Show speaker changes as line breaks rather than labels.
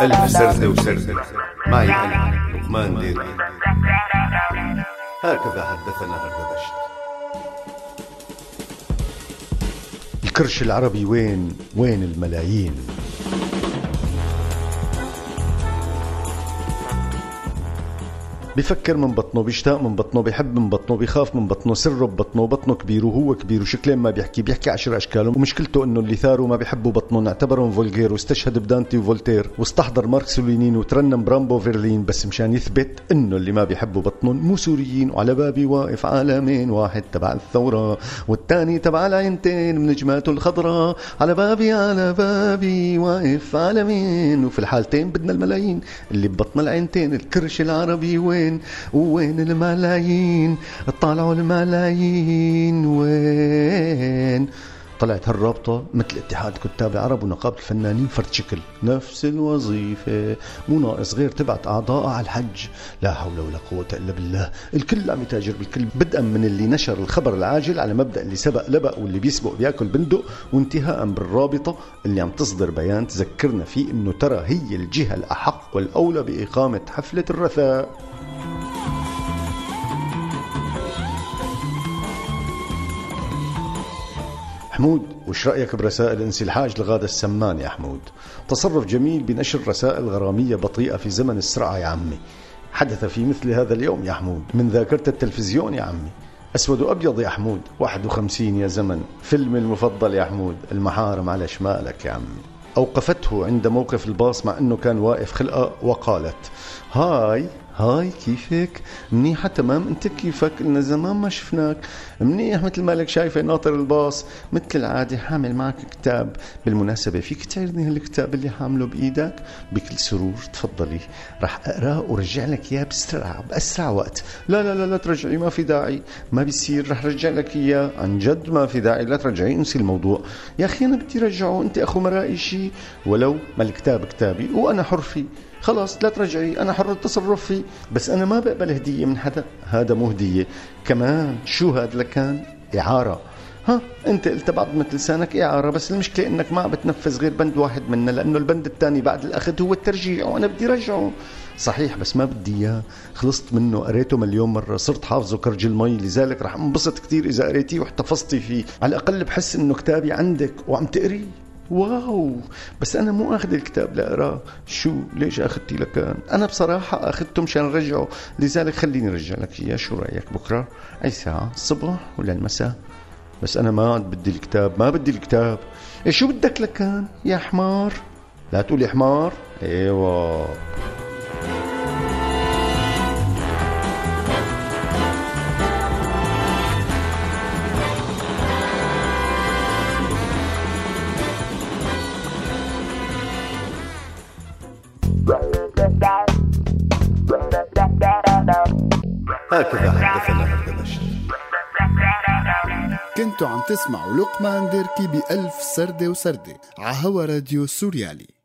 ألف سردة وسردة معي أنا لقمان ديركي هكذا حدثنا هردبشت الكرش العربي وين؟ وين الملايين؟ بفكر من بطنه بيشتاق من بطنه بيحب من بطنه بيخاف من بطنه سره ببطنه بطنه كبير وهو كبير وشكلين ما بيحكي بيحكي عشر اشكال ومشكلته إنه اللي ثاروا ما بيحبوا بطنه نعتبرهم vulgaire واستشهد بدانتي وفولتير واستحضر ماركس ولينين وترنم برامبو وفيرلين بس مشان يثبت إنه اللي ما بيحبوا بطنهم مو سوريين وعلى بابي واقف عالمين واحد تبع الثورة والثاني تبع العينتين من نجماته الخضراء. على بابي على بابي واقف عالمين. وفي الحالتين بدنا الملايين اللي ببطن العينتين الكرش العربي وين؟ وين وين الملايين؟ طالعوا الملايين وين؟ طلعت هالرابطة مثل اتحاد كتاب العرب ونقابة الفنانين فرد شكل. نفس الوظيفة مو ناقص غير تبعت أعضاء على الحج. لا حول ولا قوة إلا بالله. الكل عم يتاجر بالكل. بدءا من اللي نشر الخبر العاجل على مبدأ اللي سبق لبق واللي بيسبق بيأكل بندق وانتهاء بالرابطة اللي عم تصدر بيان تذكرنا فيه إنه ترى هي الجهة الأحق والأولى بإقامة حفلة الرثاء. حمود وش رأيك برسائل انسي الحاج لغادة السمان يا حمود؟ تصرف جميل بنشر رسائل غرامية بطيئة في زمن السرعة يا عمي. حدث في مثل هذا اليوم يا حمود. من ذاكرة التلفزيون يا عمي. أسود وأبيض يا حمود. 51 يا زمن. فيلم المفضل يا حمود. المحارم على شمالك يا عمي. أوقفته عند موقف الباص مع أنه كان واقف خلقة وقالت هاي هاي كيفك؟ منيحة تمام انت كيفك؟ لنا زمان ما شفناك. منيح مثل ما لك شايفة ناطر الباص. مثل العادة حامل معك كتاب. بالمناسبة فيك تعرضني هالكتاب اللي حامله بإيدك؟ بكل سرور تفضلي. رح أقراه ورجع لك إياه بسرعة بأسرع وقت. لا لا لا لا ترجعي ما في داعي. ما بيصير. رح رجع لك إياه. عن جد ما في داعي. لا ترجعي انسي الموضوع. يا أخي أنا بدي رجعه. أنت أخو مرائي شيء ولو ما الكتاب كتابي وأنا حر فيه. خلاص لا ترجعي. أنا حر التصرف فيه. بس أنا ما بقبل هدية من حدا. هذا مو هدية. كمان شو هذا لكان؟ إعارة. ها أنت قلت بعض مثل لسانك إعارة بس المشكلة إنك ما بتنفذ غير بند واحد منا لأنه البند الثاني بعد الأخذ هو الترجيع وأنا بدي رجعه. صحيح بس ما بدي إياه. خلصت منه قريته مليون مرة صرت حافظه كرج المي لذلك رح انبسط كثير إذا قريتيه واحتفظتي فيه. على الأقل بحس إنه كتابي عندك وعم تقريه. واو. بس أنا مو آخذ الكتاب لأقرأه. شو؟ ليش أخذتي لكان أنا بصراحة أخذته مشان ارجعه لذلك خليني أرجع لك إياه. شو رأيك بكرة؟ أي ساعة؟ الصبح ولا المساء؟ بس أنا ما عاد بدي الكتاب. ما بدي الكتاب. إيه شو بدك لكان يا حمار؟ لا تقولي حمار. إيوه. هكذا حدثنا هردبشت
كنتوا عم تسمعوا لقمان ديركي بألف سردة وسردة عهوا راديو سوريالي.